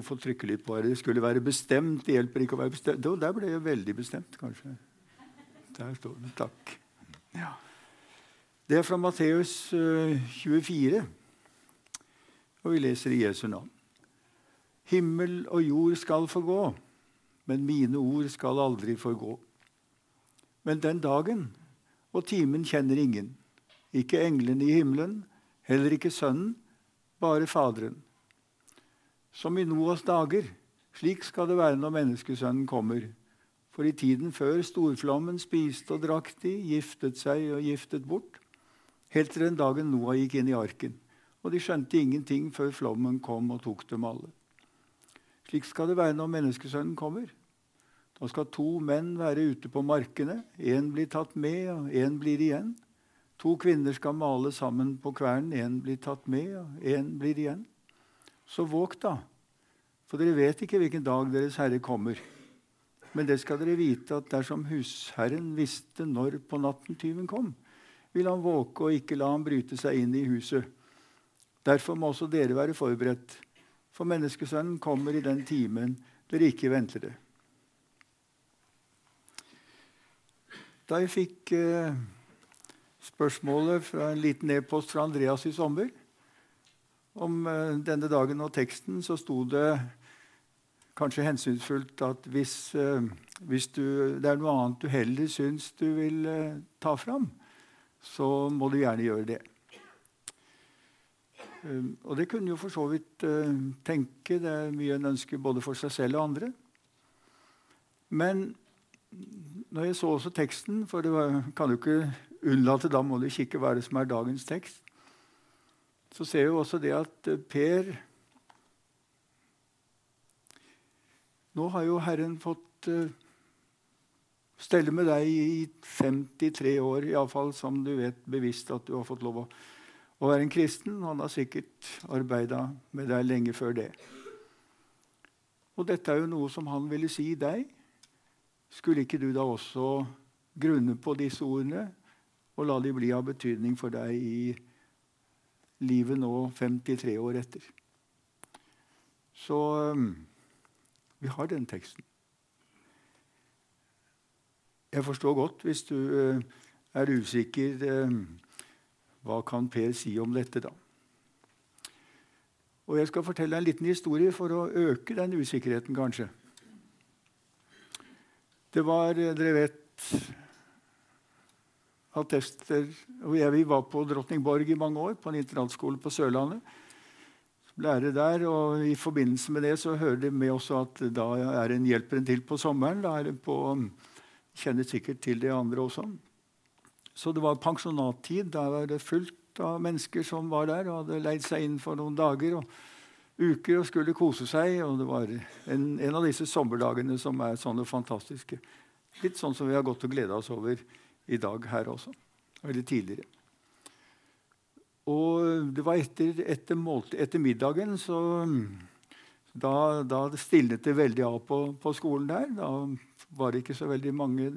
På her. Det skulle være bestemt. Det hjelper ikke å være bestemt. Der ble jeg veldig bestemt, kanskje. Der står det. Takk. Ja. Det er fra Matteus 24, eh, og vi leser i Jesu navn. Himmel og jord skal forgå, men mine ord skal aldri forgå. Men den dagen og timen kjenner ingen, ikke englene i himmelen, heller ikke Sønnen, bare Faderen. Som i Noas dager, slik skal det være når Menneskesønnen kommer. For i tiden før storflommen spiste og drakk de, giftet seg og giftet bort, helt til den dagen Noah gikk inn i arken. Og de skjønte ingenting før flommen kom og tok dem alle. Slik skal det være når Menneskesønnen kommer. Da skal to menn være ute på markene. Én blir tatt med, og én blir igjen. To kvinner skal male sammen på kvernen. Én blir tatt med, og én blir igjen. Så våg, da, for dere vet ikke hvilken dag Deres Herre kommer. Men det skal dere vite at dersom husherren visste når på natten tyven kom, vil han våke og ikke la ham bryte seg inn i huset. Derfor må også dere være forberedt, for menneskesønnen kommer i den timen dere ikke venter det. Da jeg fikk eh, spørsmålet fra en liten e-post fra Andreas i sommer om uh, denne dagen og teksten, så sto det kanskje hensynsfullt at hvis, uh, hvis du, det er noe annet du heller syns du vil uh, ta fram, så må du gjerne gjøre det. og det kunne jo for så vidt tenke. Det er mye en ønsker både for seg selv og andre. Men når jeg så også teksten, for det kan jo ikke unnlate, da må du kikke hva det som er dagens tekst, så ser vi også det at eh, Per Nå har jo Herren fått uh, stelle med deg i 53 år, iallfall som du vet bevisst at du har fått lov å, å være en kristen. Han har sikkert arbeida med deg lenge før det. Og dette er jo noe som han ville si deg. Skulle ikke du da også grunne på disse ordene og la de bli av betydning for deg i livet nå 53 år etter. Så um, vi har den teksten. Jeg forstår godt hvis du uh, er usikker uh, Hva kan Per si om dette, da? Og jeg skal fortelle en liten historie for å øke den usikkerheten, kanskje. Det var, dere vet attester. Og jeg, vi var på Drottningborg i mange år, på en internatskole på Sørlandet. Lære der, og I forbindelse med det så hører det med også at da er en hjelper en til på sommeren. Da er det på, Kjenner sikkert til de andre også. Så det var pensjonattid. Da var det fullt av mennesker som var der og hadde leid seg inn for noen dager og uker og skulle kose seg. Og det var en, en av disse sommerdagene som er sånne fantastiske. Litt sånn som vi har gått og gleda oss over i dag her også. Eller tidligere. Og det var etter, etter, måltid, etter middagen så da, da stilnet det veldig av på, på, skolen der. Da var det ikke så veldig mange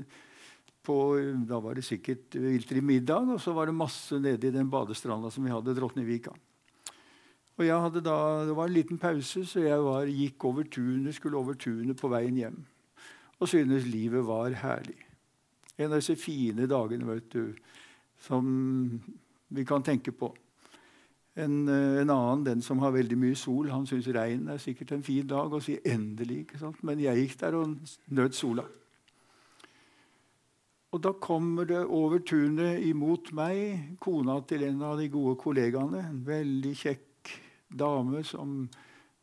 på, Da var det sikkert viltre middag, og så var det masse nede i den badestranda som vi hadde, Drottningvika. Og jeg hadde da, Det var en liten pause, så jeg var, gikk over tunet, skulle over tunet på veien hjem. Og syntes livet var herlig. En av disse fine dagene vet du, som vi kan tenke på. En, eh, en, annen, den som har veldig mye sol, han syns regn er sikkert en fin dag og sier 'endelig'. Men jeg gikk der og nøt sola. Og da kommer det over tunet imot meg kona til en av de gode kollegaene. En veldig kjekk dame som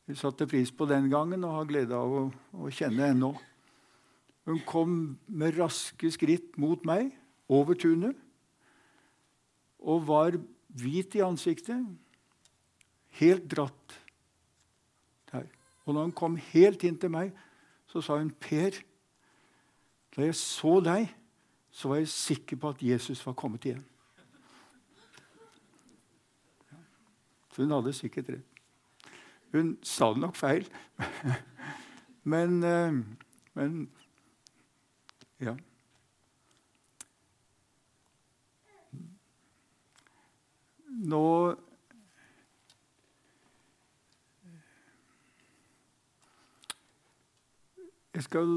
vi satte pris på den gangen og har glede av å, å kjenne ennå. Hun kom med raske skritt mot meg, over tunet, og var hvit i ansiktet, helt dratt der. Og når hun kom helt inn til meg, så sa hun, 'Per, da jeg så deg, så var jeg sikker på at Jesus var kommet igjen.' Så hun hadde sikkert rett. Hun sa det nok feil, men, eh, men ja. Nå jeg skal,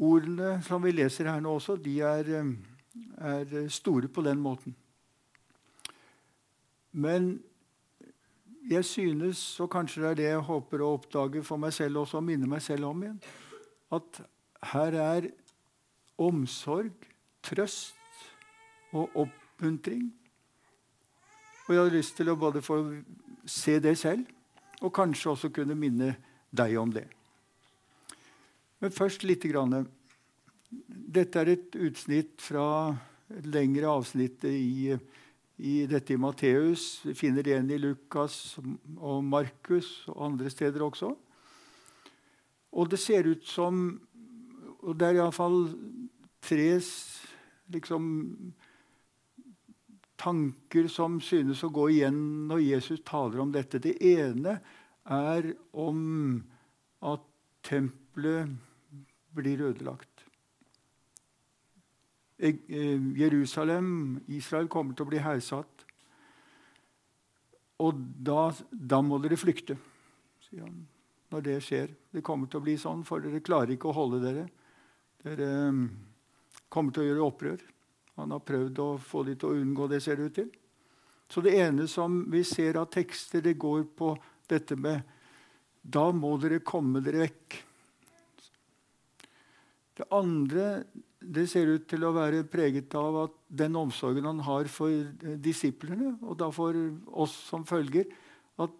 Ordene som vi leser her nå også, de er, er store på den måten. Men jeg synes, og kanskje det er det jeg håper å oppdage for meg selv også, og minne meg selv om igjen, at her er omsorg, trøst og oppmuntring. Og jeg har lyst til å både få se det selv, og kanskje også kunne minne deg om det. Men først lite grann. Dette er et utsnitt fra et lengre avsnitt i, i dette i Matteus. Vi finner det igjen i Lukas og Markus og andre steder også. Og det ser ut som Og det er iallfall tre liksom, tanker som synes å gå igjen når Jesus taler om dette. Det ene er om at tempelet blir ødelagt. Eh, Jerusalem, Israel, kommer til å bli hersatt. Og da, da, må dere flykte, sier han, når det skjer. Det kommer til å bli sånn, for dere klarer ikke å holde dere. Dere mm, kommer til å gjøre opprør. Han har prøvd å få dem til å unngå det, ser det ut til. Så det ene som vi ser av tekster, det går på dette med Da må dere komme dere vekk. Det andre det ser ut til å være preget av at den omsorgen han har for eh, disiplene, og da for oss som følger, at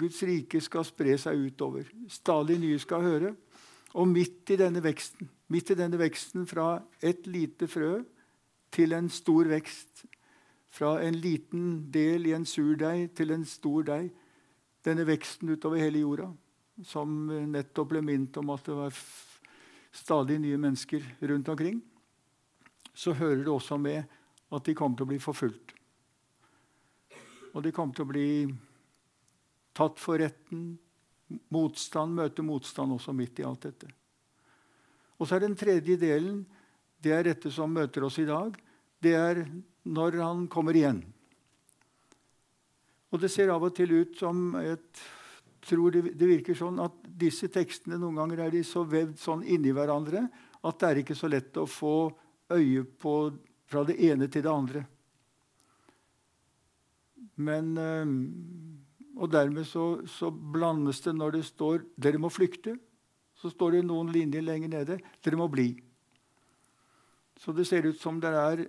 Guds rike skal spre seg utover. Stadig nye skal høre. Og midt i denne veksten, midt i denne veksten fra et lite frø til en stor vekst, fra en liten del i en surdeig til en stor deig, denne veksten utover hele jorda, som nettopp ble minnet om at det var stadig nye mennesker rundt omkring, så hører det også med at de kommer til å bli forfulgt. Og de kommer til å bli tatt for retten. Motstand, møte motstand også midt i alt dette. Og så er den tredje delen det er dette som møter oss i dag. Det er når han kommer igjen. Og det ser av og til ut som et tror det, det, virker sånn at disse tekstene noen ganger er de så vevd sånn inni hverandre at det er ikke så lett å få øye på fra det ene til det andre. Men, eh, og dermed så, så, blandes det når det står 'dere må flykte'. Så står det noen linjer lenger nede 'dere må bli'. Så det ser ut som det er,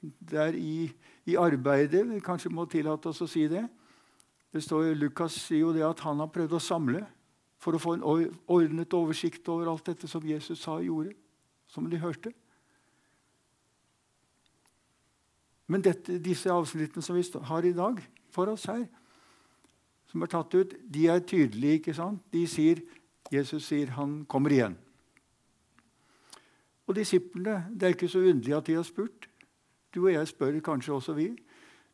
det er i, i, arbeidet Vi kanskje må tillate oss å si det. Det står, Lukas sier jo det at han har prøvd å samle for å få en ordnet oversikt over alt dette som Jesus sa og gjorde, som de hørte. Men dette, disse avsnittene som vi har i dag for oss her, som er tatt ut, de er tydelige. ikke sant? De sier, Jesus sier han kommer igjen. Og disiplene, Det er ikke så underlig at de har spurt. Du og jeg spør kanskje også vi.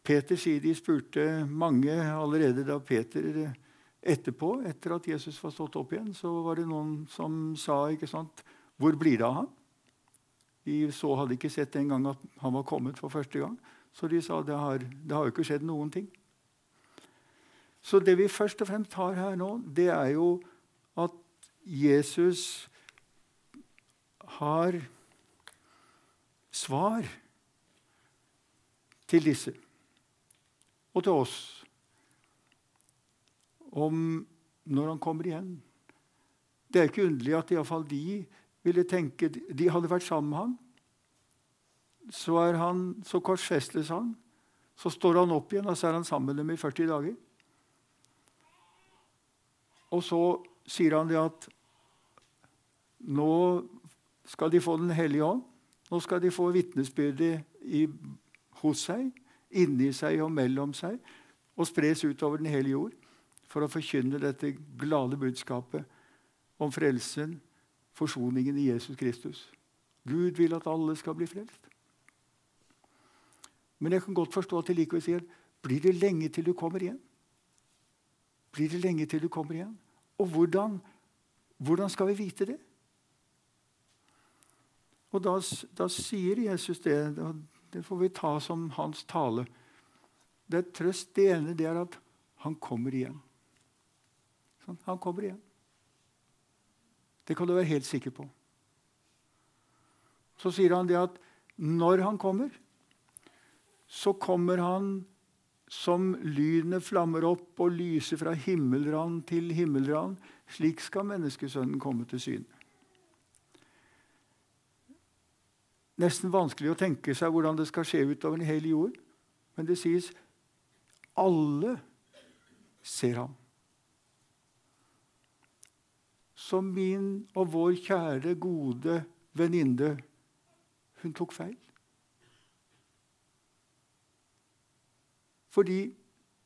Peter sier de spurte mange allerede da Peter etterpå, etter at Jesus var stått opp igjen, så var det noen som sa ikke sant, 'Hvor blir det av han?' De så hadde ikke sett en gang at han var kommet for første gang. Så de sa det har, det har jo ikke skjedd noen ting. Så det vi først og fremst har her nå, det er jo at Jesus har svar til disse og til oss om når han kommer igjen. Det er ikke underlig at iallfall de ville tenke De hadde vært sammen med ham. Så, han, så korsfestes han. Så står han opp igjen, og så er han sammen med dem i 40 dager. Og så sier han det at nå skal de få Den hellige ånd. Nå skal de få vitnesbyrdet hos seg inni seg og mellom seg og spres utover den hele jord for å forkynne dette glade budskapet om frelsen, forsoningen i Jesus Kristus. Gud vil at alle skal bli frelst. Men jeg kan godt forstå at de likevel sier blir det lenge til du kommer igjen? Blir det lenge til du kommer igjen? Og hvordan, hvordan skal vi vite det? Og da, da sier Jesus det. Det får vi ta som hans tale. Det er trøst. Det ene det er at han kommer igjen. Sånn, han kommer igjen. Det kan du være helt sikker på. Så sier han det at når han kommer, så kommer han som lynet flammer opp og lyser fra himmelrand til himmelrand. Slik skal menneskesønnen komme til syne. Nesten vanskelig å tenke seg hvordan det skal skje utover en hel jord. Men det sies alle ser ham. Som min og vår kjære, gode venninne, hun tok feil. Fordi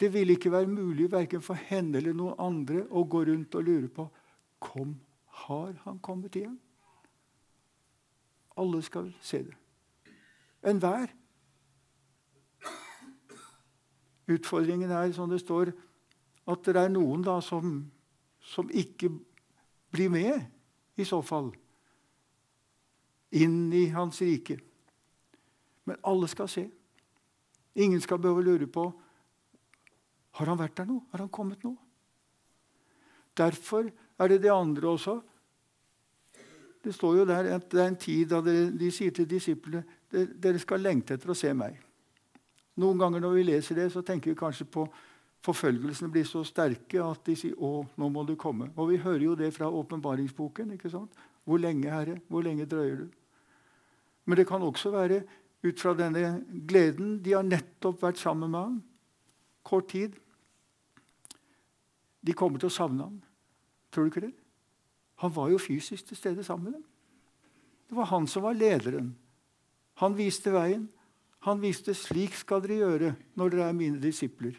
det ville ikke være mulig verken for henne eller noen andre å gå rundt og lure på kom, har han kommet igjen. Alle skal se det. Enhver. Utfordringen er, som det står, at det er noen da som, som ikke blir med, i så fall, inn i Hans rike. Men alle skal se. Ingen skal behøve å lure på har han vært der nå. Har han kommet nå? Derfor er det det andre også. Det står jo der at det er en tid da de sier til disiplene dere skal lengte etter å se meg. Noen ganger når vi leser det, så tenker vi kanskje på forfølgelsene blir så sterke at de sier 'Å, nå må du komme'. Og Vi hører jo det fra åpenbaringsboken. ikke sant? Hvor lenge, Herre? Hvor lenge drøyer du? Men det kan også være ut fra denne gleden. De har nettopp vært sammen med ham. Kort tid. De kommer til å savne ham. Tror du ikke det? Han var jo fysisk til stede sammen med dem. Det var han som var lederen. Han viste veien. Han viste 'slik skal dere gjøre når dere er mine disipler'.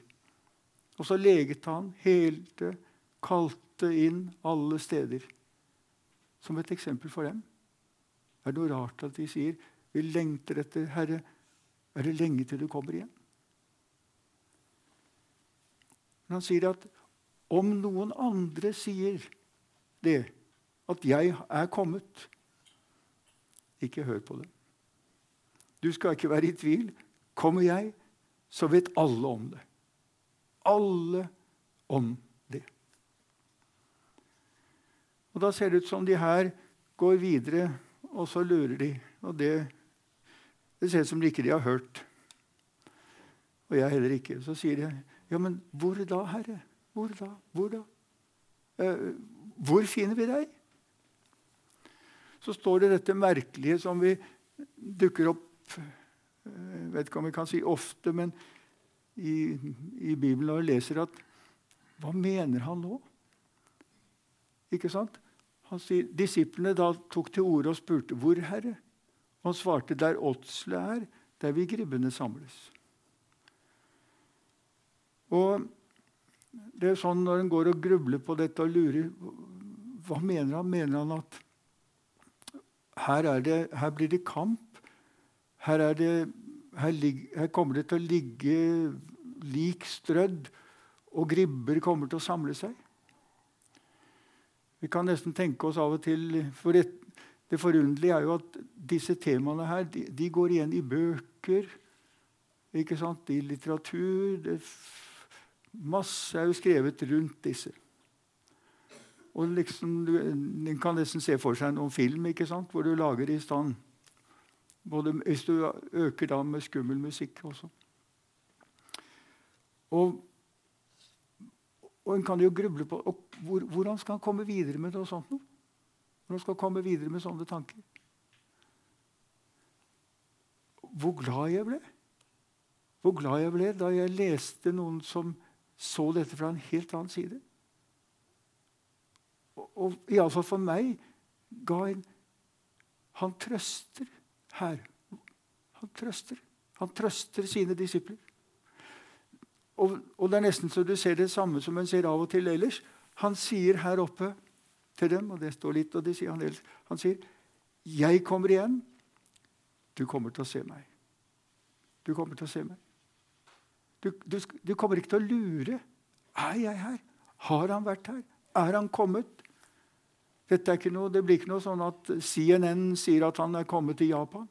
Og så leget han, helte, kalte inn alle steder. Som et eksempel for dem. Er det noe rart at de sier 'Vi lengter etter Herre'? Er det lenge til du kommer igjen? Men han sier at om noen andre sier det, at 'jeg er kommet', ikke hør på det. Du skal ikke være i tvil. Kommer jeg, så vet alle om det. Alle om det. Og Da ser det ut som de her går videre, og så lurer de. Og det, det ser ut som de ikke har hørt. Og jeg heller ikke. Så sier de, 'Ja, men hvor da, Herre? Hvor da? Hvor da? Eh, hvor finner vi deg?' Så står det dette merkelige som vi dukker opp jeg eh, vet ikke om vi kan si ofte, men i, i Bibelen og leser at Hva mener han nå? Ikke sant? Han sier, Disiplene da tok til orde og spurte hvor, Herre? Han svarte der åtselet er, der vi gribbene samles. Og det er sånn Når en går og grubler på dette og lurer Hva mener han? Mener han at her, det, her blir det kamp? Her, det, her, her, kommer det til å ligge lik strødd, og gribber kommer til å samle seg. Vi kan nesten tenke oss av og til For det, det forunderlige er jo at disse temaene her de, de går igjen i bøker, ikke sant? i litteratur. Det, masse er jo skrevet rundt disse. Og liksom, En kan nesten se for seg noen film ikke sant? hvor du lager i stand både hvis du øker da med skummel musikk også. Og, og en kan jo gruble på hvor, hvordan skal han komme videre med noe sånt. Noe? Hvordan skal han komme videre med sånne tanker? Hvor glad jeg ble. Hvor glad jeg ble da jeg leste noen som så dette fra en helt annen side. Og, og iallfall for meg ga en Han trøster her. Han trøster. Han trøster sine disipler. Og, og, Det er nesten så du ser det samme som en ser av og til ellers. Han sier her oppe til dem, og det står litt, og det sier han Han sier, 'Jeg kommer igjen. Du kommer til å se meg.' Du kommer til å se meg. Du, du, du kommer ikke til å lure. Er jeg her? Har han vært her? Er han kommet? Noe, det blir ikke noe sånn at CNN sier at han er kommet til Japan.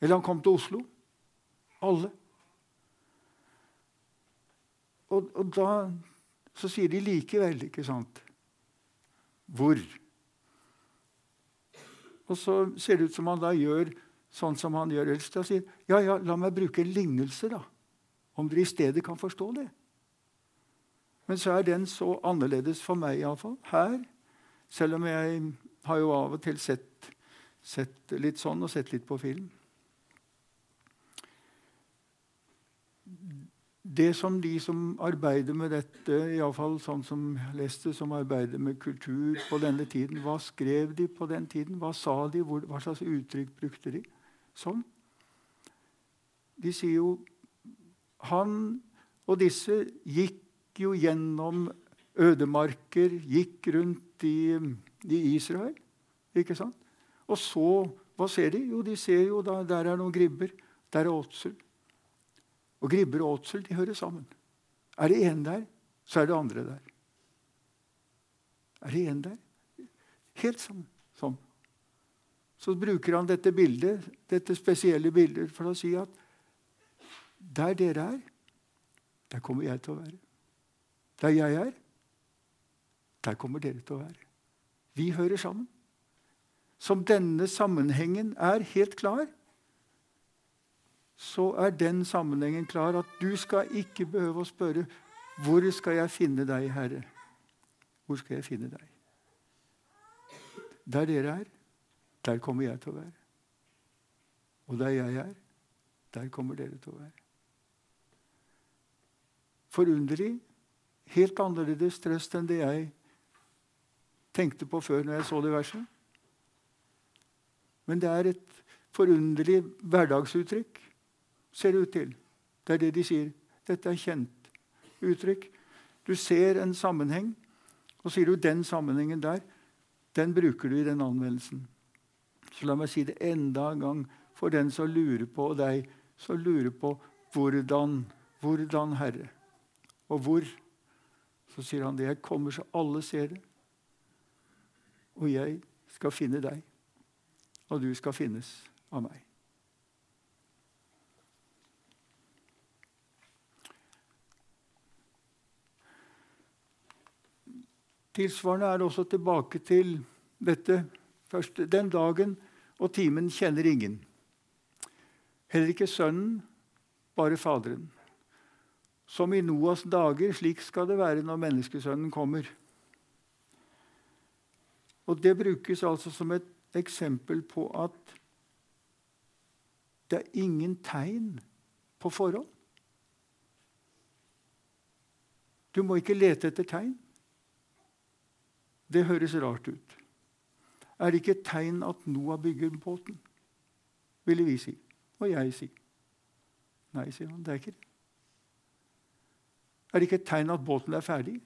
Eller han kom til Oslo. Alle. Og, og da så sier de likevel, ikke sant Hvor? Og så ser det ut som han da gjør sånn som han gjør ellers. Da sier ja, ja, la meg bruke en lignelse, da. Om dere i stedet kan forstå det. Men så er den så annerledes for meg iallfall. Her, selv om jeg har jo av og til sett, sett litt sånn og sett litt på film. Det som de som arbeider med dette, iallfall sånn som jeg leste, som arbeider med kultur på denne tiden Hva skrev de på den tiden? Hva sa de? Hva slags uttrykk brukte de? Sånn. De sier jo Han og disse gikk jo gjennom ødemarker, gikk rundt i, i Israel. Ikke sant? Og så Hva ser de? Jo, de ser jo da, der er noen gribber. Der er åtsel. Og gribber og åtsel de hører sammen. Er det ene der, så er det andre der. Er det ene der? Helt sammen. Sånn. Så bruker han dette bildet, dette spesielle bildet for å si at der dere er, der kommer jeg til å være. Der jeg er, der kommer dere til å være. Vi hører sammen. Som denne sammenhengen er helt klar, så er den sammenhengen klar at du skal ikke behøve å spørre hvor skal jeg finne deg, Herre? Hvor skal jeg finne deg? Der dere er, der kommer jeg til å være. Og der jeg er, der kommer dere til å være. Forunderlig. Helt annerledes trøst enn det jeg tenkte på før når jeg så det verset. Men det er et forunderlig hverdagsuttrykk ser det ut til. Det er det de sier. Dette er kjent uttrykk. Du ser en sammenheng, og sier du den sammenhengen der, den bruker du i den anvendelsen. Så la meg si det enda en gang for den som lurer på deg, som lurer på hvordan, hvordan, Herre, og hvor. Så sier han det. Jeg kommer så alle ser det. Og jeg skal finne deg, og du skal finnes av meg. Tilsvarende er det også tilbake til dette første. Den dagen og timen kjenner ingen. Heller ikke Sønnen, bare Faderen. Som i Noas dager, slik skal det være når Menneskesønnen kommer. Og Det brukes altså som et eksempel på at det er ingen tegn på forhånd. Du må ikke lete etter tegn. Det høres rart ut. Er det ikke et tegn at Noah bygger båten? Ville vi si. Og jeg si. Nei, sier han. Det er ikke det. Er det ikke et tegn at båten er ferdig?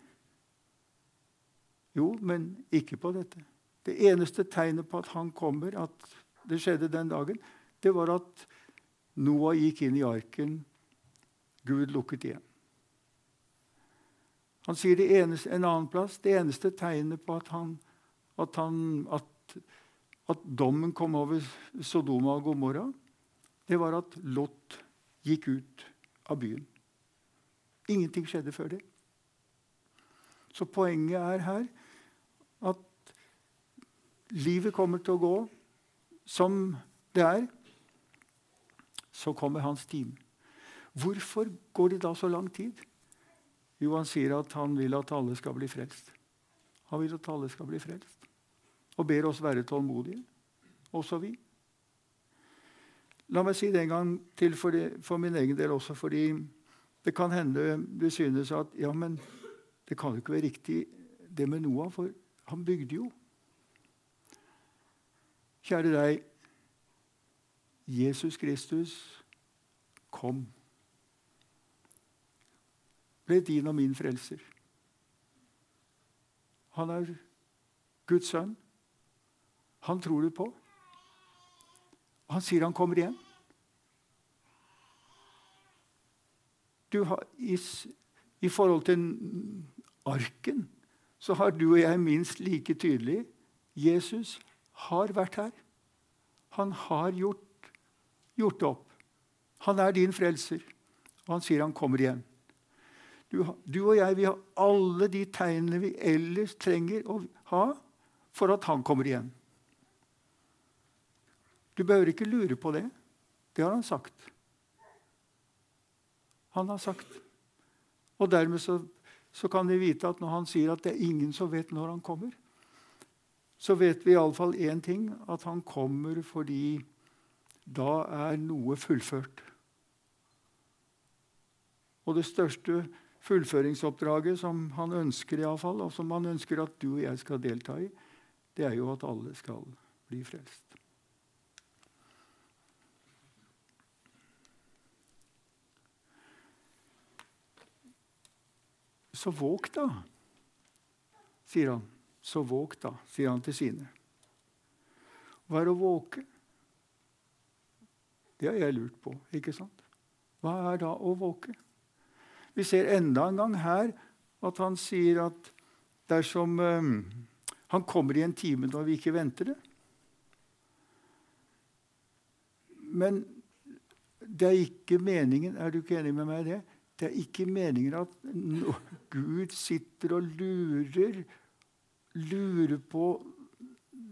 Jo, men ikke på dette. Det eneste tegnet på at han kommer, at det skjedde den dagen, det var at Noah gikk inn i arken. Gud lukket igjen. Han sier eneste, en annen plass det eneste tegnet på at, han, at, han, at, at dommen kom over Sodoma og Gomorra, det var at Lot gikk ut av byen. Ingenting skjedde før det. Så poenget er her at livet kommer til å gå som det er. Så kommer hans time. Hvorfor går det da så lang tid? Jo, han sier at han vil at alle skal bli frelst. Han vil at alle skal bli frelst. Og ber oss være tålmodige, også vi. La meg si det en gang til for, det, for min egen del også, fordi det kan hende du synes at ja, men det kan jo ikke være riktig det med Noah, for han bygde jo. Kjære deg, Jesus Kristus kom ble din og min frelser. Han er Guds sønn. Han tror du på. Han sier han kommer igjen. Har, i, I forhold til arken så har du og jeg minst like tydelig Jesus har vært her. Han har gjort, gjort det opp. Han er din frelser, og han sier han kommer igjen. Du, du, og jeg vi har alle de tegnene vi ellers trenger å ha for at han kommer igjen. Du behøver ikke lure på det. Det har han sagt. Han har sagt. Og dermed så, så kan vi vite at når han sier at det er ingen som vet når han kommer, så vet vi iallfall én ting, at han kommer fordi da er noe fullført. Og det største fullføringsoppdraget som han ønsker, i fall, og som han ønsker at du og jeg skal delta i, det er jo at alle skal bli frelst. Så våg, da, sier han. Så våg, da, sier han til sine. Hva er å våke? Det har jeg lurt på. ikke sant? Hva er da å våke? Vi ser enda en gang her at han sier at dersom um, han kommer i en time når vi ikke venter det Men det er ikke meningen Er du ikke enig med meg i det? Det er ikke meningen at Gud sitter og lurer, lurer på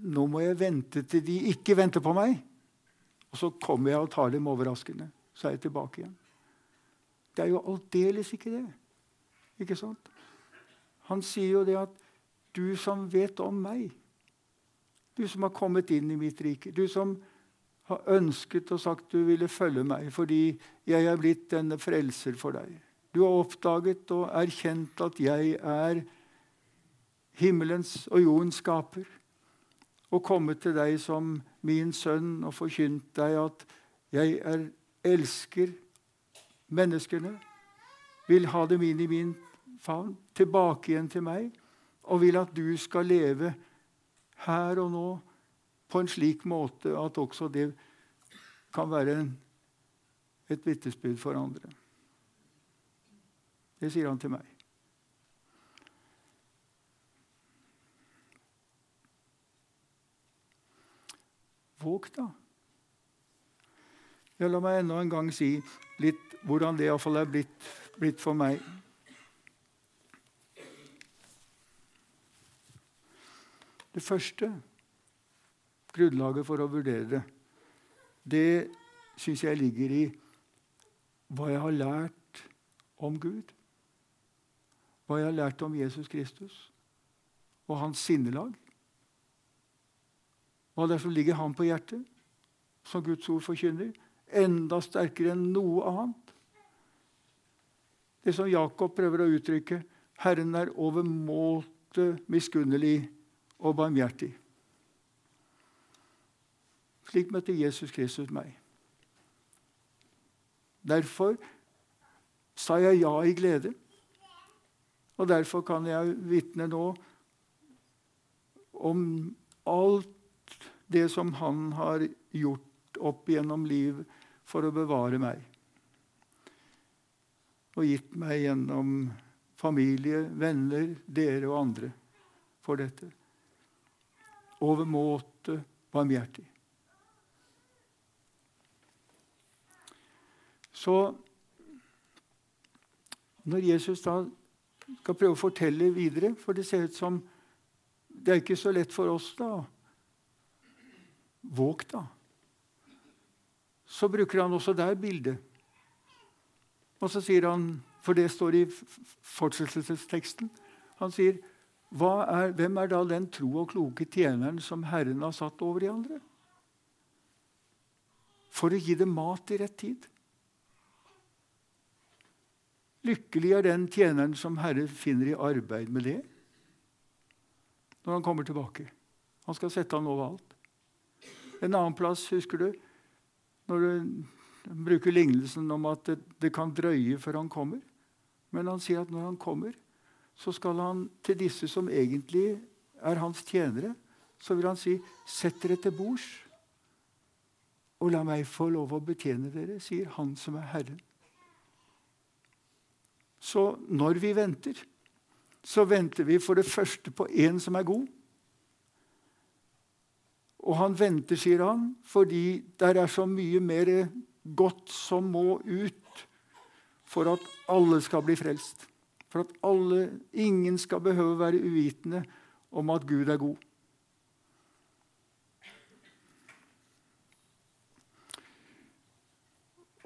Nå må jeg vente til de ikke venter på meg. Og så kommer jeg og tar dem overraskende. Så er jeg tilbake igjen. Det er jo aldeles ikke det. Ikke sant? Han sier jo det at du som vet om meg, du som har kommet inn i mitt rike, du som har ønsket og sagt du ville følge meg fordi jeg er blitt denne frelser for deg. Du har oppdaget og erkjent at jeg er himmelens og jordens skaper. Og kommet til deg som min sønn og forkynt deg at jeg er, elsker menneskene, vil ha dem inn i min favn, tilbake igjen til meg, og vil at du skal leve her og nå på en slik måte at også det kan være en, et vitnesbyrd for andre. Det sier han til meg. Våg, da. Ja, la meg enda en gang si litt hvordan det iallfall er blitt, blitt for meg. Det første grunnlaget for å vurdere det, det syns jeg ligger i hva jeg har lært om Gud. Hva jeg har lært om Jesus Kristus og hans sinnelag. Hva det er som ligger ham på hjertet, som Guds ord forkynner. Enda sterkere enn noe annet. Det som Jakob prøver å uttrykke. Herren er overmåte miskunnelig og barmhjertig. Slik møtte Jesus Kristus meg. Derfor sa jeg ja i glede. Og derfor kan jeg vitne nå om alt det som han har gjort opp gjennom liv for å bevare meg. Og gitt meg gjennom familie, venner, dere og andre for dette. Overmåte barmhjertig. Så når Jesus da skal prøve å fortelle videre, for det ser ut som det er ikke så lett for oss da Våg, da. Så bruker han også der bildet. Og så sier han, for det står i fortsettelsesteksten Han sier, er, 'Hvem er da den tro og kloke tjeneren som Herren har satt over de andre?' For å gi dem mat i rett tid. Lykkelig er den tjeneren som Herre finner i arbeid med det når han kommer tilbake. Han skal sette han over alt. En annen plass, husker du, når du bruker lignelsen om at det, det kan drøye før han kommer. Men han sier at når han kommer, så skal han til disse som egentlig er hans tjenere, så vil han si, 'Sett dere til bords, og la meg få lov å betjene dere', sier han som er Herren. Så når vi venter, så venter vi for det første på en som er god. Og han venter, sier han, fordi det er så mye mer godt som må ut for at alle skal bli frelst. For at alle, ingen skal behøve å være uvitende om at Gud er god.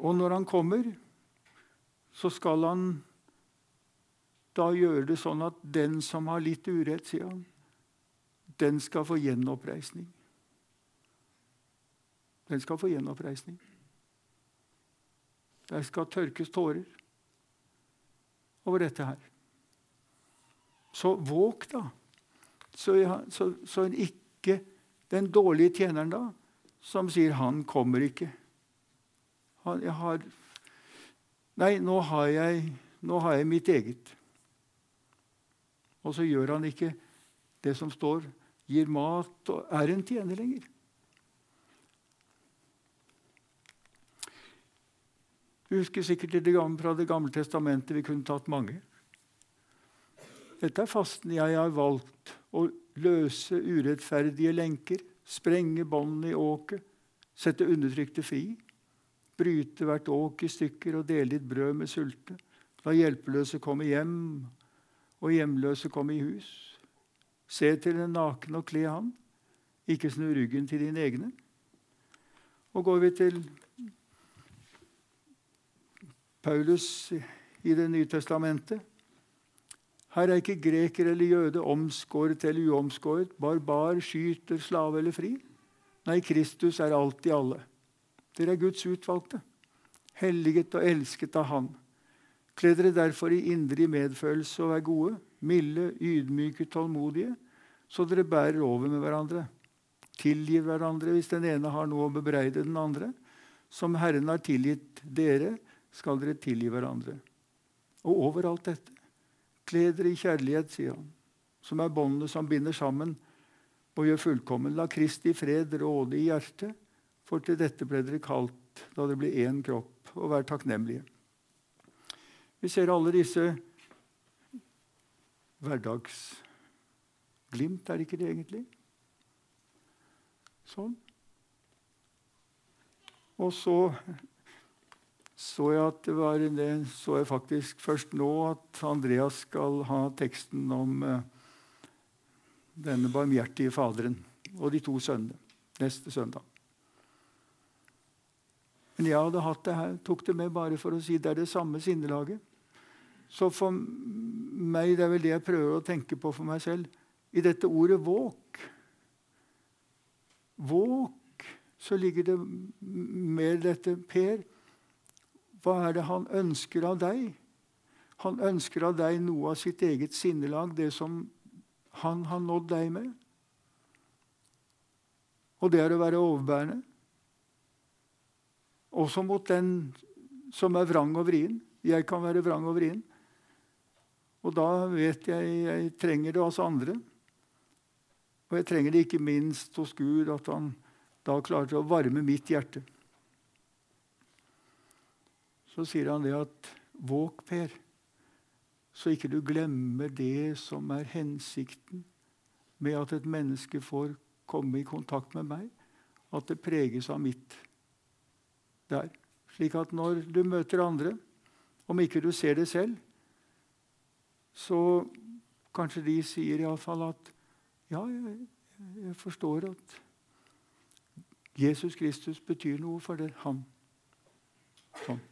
Og når han kommer, så skal han da gjøre det sånn at den som har litt urett, sier han, den skal få gjenoppreisning. Den skal få gjenoppreisning. Der skal tørkes tårer over dette her. Så våg, da. Så, så, så ikke den dårlige tjeneren da, som sier 'han kommer ikke'. Han, jeg har, nei, nå har, jeg, nå har jeg mitt eget. Og så gjør han ikke det som står, gir mat og er en tjener lenger. Du husker sikkert det gamle, fra Det gamle testamentet. Vi kunne tatt mange. Dette er fasten jeg har valgt. Å løse urettferdige lenker, sprenge båndene i åket, sette undertrykte fri, bryte hvert åk i stykker og dele litt brød med sulte, la hjelpeløse komme hjem og hjemløse komme i hus. Se til den nakne og kle han, ikke snu ryggen til dine egne. Og går vi til Paulus i Det nye testamentet her er ikke greker eller jøde, omskåret eller uomskåret, barbar, skyter, slave eller fri. Nei, Kristus er alt i alle. Dere er Guds utvalgte, helliget og elsket av Han. Kle dere derfor i indre medfølelse og vær gode, milde, ydmyke, tålmodige, så dere bærer over med hverandre. Tilgi hverandre hvis den ene har noe å bebreide den andre. Som Herren har tilgitt dere, skal dere tilgi hverandre. Og overalt dette Kle dere i kjærlighet, sier han, som er båndet som binder sammen og gjør fullkommen. La Kristi fred råde i hjertet, for til dette ble dere kalt da det ble én kropp, og vær takknemlige. Vi ser alle disse hverdagsglimt, er det ikke det egentlig? Sånn. Og så så jeg at det var det så jeg faktisk først nå at Andreas skal ha teksten om uh, denne barmhjertige Faderen og de to sønnene neste søndag. Men jeg hadde hatt det her, tok det med bare for å si det er det samme sinnelaget. Så for meg, det er vel det jeg prøver å tenke på for meg selv, i dette ordet 'våk' Våk, så ligger det mer dette Per. Hva er det han ønsker av deg? Han ønsker av deg noe av sitt eget sinnelag, det som han har nådd deg med. Og det er å være overbærende. Også mot den som er vrang og vrien. Jeg kan være vrang og vrien. Og da vet jeg jeg trenger det hos andre. Og jeg trenger det ikke minst hos Gud, at han da klarer å varme mitt hjerte så sier han det at Våg, Per, så ikke du glemmer det som er hensikten med at et menneske får komme i kontakt med meg, at det preges av mitt der. Slik at når du møter andre, om ikke du ser det selv, så kanskje de sier iallfall at ja, jeg, jeg, forstår at Jesus Kristus betyr noe for det, han. Sånn.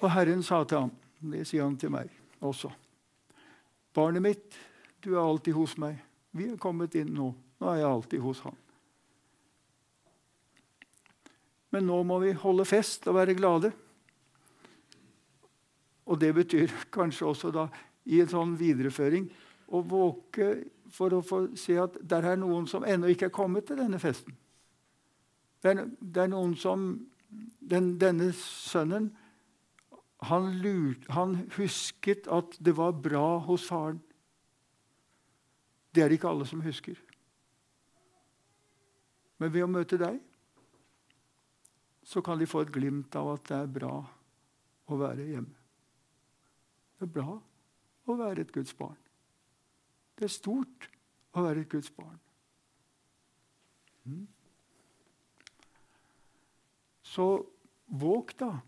Og Herren sa til ham, det sier han til meg også, Barnet mitt, du er alltid hos meg. Vi er kommet inn nå. Nå er jeg alltid hos Han. Men nå må vi holde fest og være glade. Og det betyr kanskje også da, i en sånn videreføring å våke for å få se at det er noen som ennå ikke er kommet til denne festen. Det er, det er noen som den, Denne sønnen han, lurt, han husket at det var bra hos faren. Det er det ikke alle som husker. Men ved å møte deg så kan de få et glimt av at det er bra å være hjemme. Det er bra å være et Guds barn. Det er stort å være et Guds barn. Mm. Så våg, da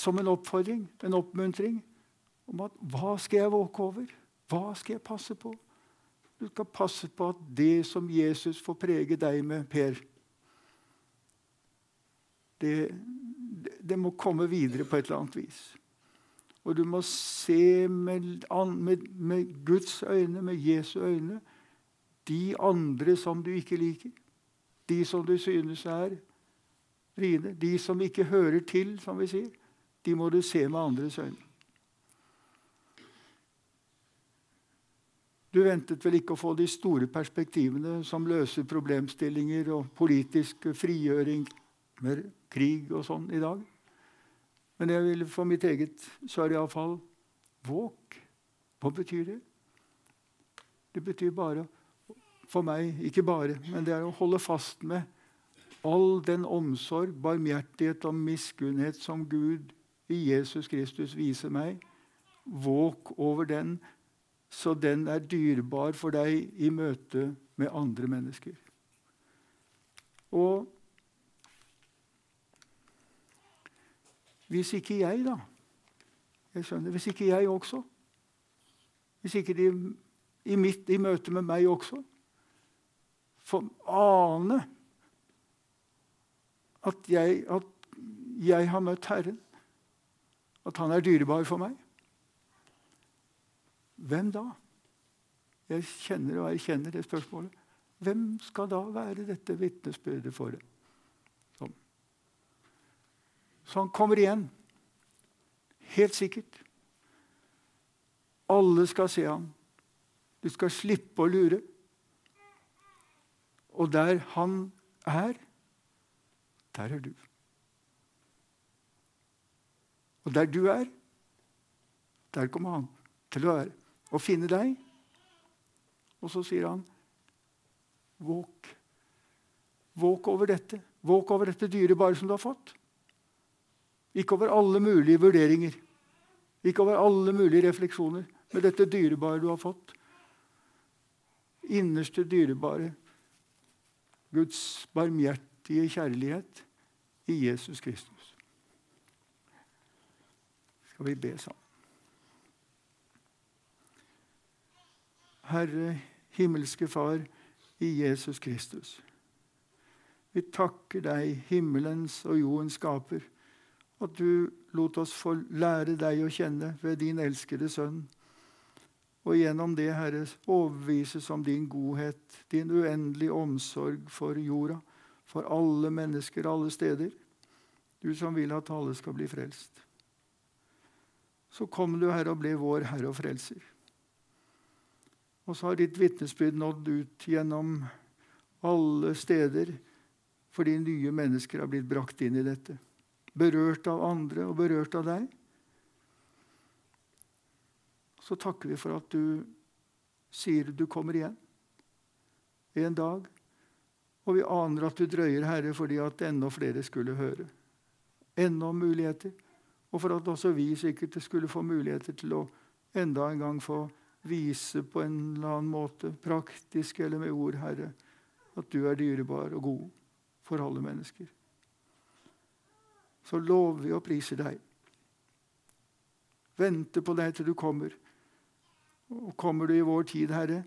som en oppfordring, en oppmuntring, om at hva skal jeg våke over? Hva skal jeg passe på? Du skal passe på at det som Jesus får prege deg med, Per, det, det, må komme videre på et eller annet vis. Og du må se med, med, med Guds øyne, med Jesu øyne, de andre som du ikke liker. De som du synes er rine. De som ikke hører til, som vi sier. De må du se med andres øyne. Du ventet vel ikke å få de store perspektivene som løser problemstillinger og politisk frigjøring med krig og sånn i dag. Men jeg vil for mitt eget så er det iallfall våk. Hva betyr det? Det betyr bare for meg, ikke bare, men det er å holde fast med all den omsorg, barmhjertighet og miskunnhet som Gud Jesus Kristus viser meg. Våk over den så den er dyrebar for deg i møte med andre mennesker. Og hvis ikke jeg, da jeg skjønner, Hvis ikke jeg også Hvis ikke de i, mitt, i møte med meg også får ane at jeg, at jeg har møtt Herren, at Han er dyrebar for meg hvem da? Jeg kjenner og erkjenner det spørsmålet. Hvem skal da være dette vitnesbyrdet for? Sånn. Så han kommer igjen. Helt sikkert. Alle skal se ham. Du skal slippe å lure. Og der han er, der er du. Og der du er, der kommer han til å være og finne deg. Og så sier han, våk. Våk over dette. Våk over dette dyrebare som du har fått. Ikke over alle mulige vurderinger. Ikke over alle mulige refleksjoner. men dette dyrebare du har fått. Innerste dyrebare. Guds barmhjertige kjærlighet i Jesus Kristus. Skal vi be sammen? Herre, himmelske Far, i Jesus Kristus. Vi takker deg, himmelens og jordens skaper, at du lot oss få lære deg å kjenne ved din elskede Sønn. Og gjennom det, Herre, overbevises om din godhet, din uendelige omsorg for jorda, for alle mennesker alle steder. Du som vil at alle skal bli frelst. Så kom du, Herre, og ble vår Herre og Frelser. Og så har ditt vitnesbyrd nådd ut gjennom alle steder fordi nye mennesker har blitt brakt inn i dette. Berørt av andre og berørt av deg. Så takker vi for at du sier du kommer igjen en dag. Og vi aner at du drøyer, Herre, fordi at enda flere skulle høre. Enda muligheter. Og for at også vi sikkert skulle få muligheter til å enda en gang få vise på en eller annen måte, praktisk eller med ord, Herre, at du er dyrebar og god for alle mennesker. Så lover vi og priser deg. Vente på deg til du kommer. Og kommer du i vår tid, Herre,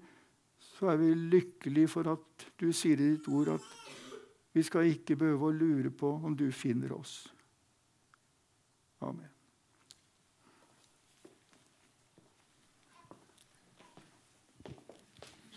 så er vi lykkelige for at du sier i ditt ord at vi skal ikke behøve å lure på om du finner oss. Amen.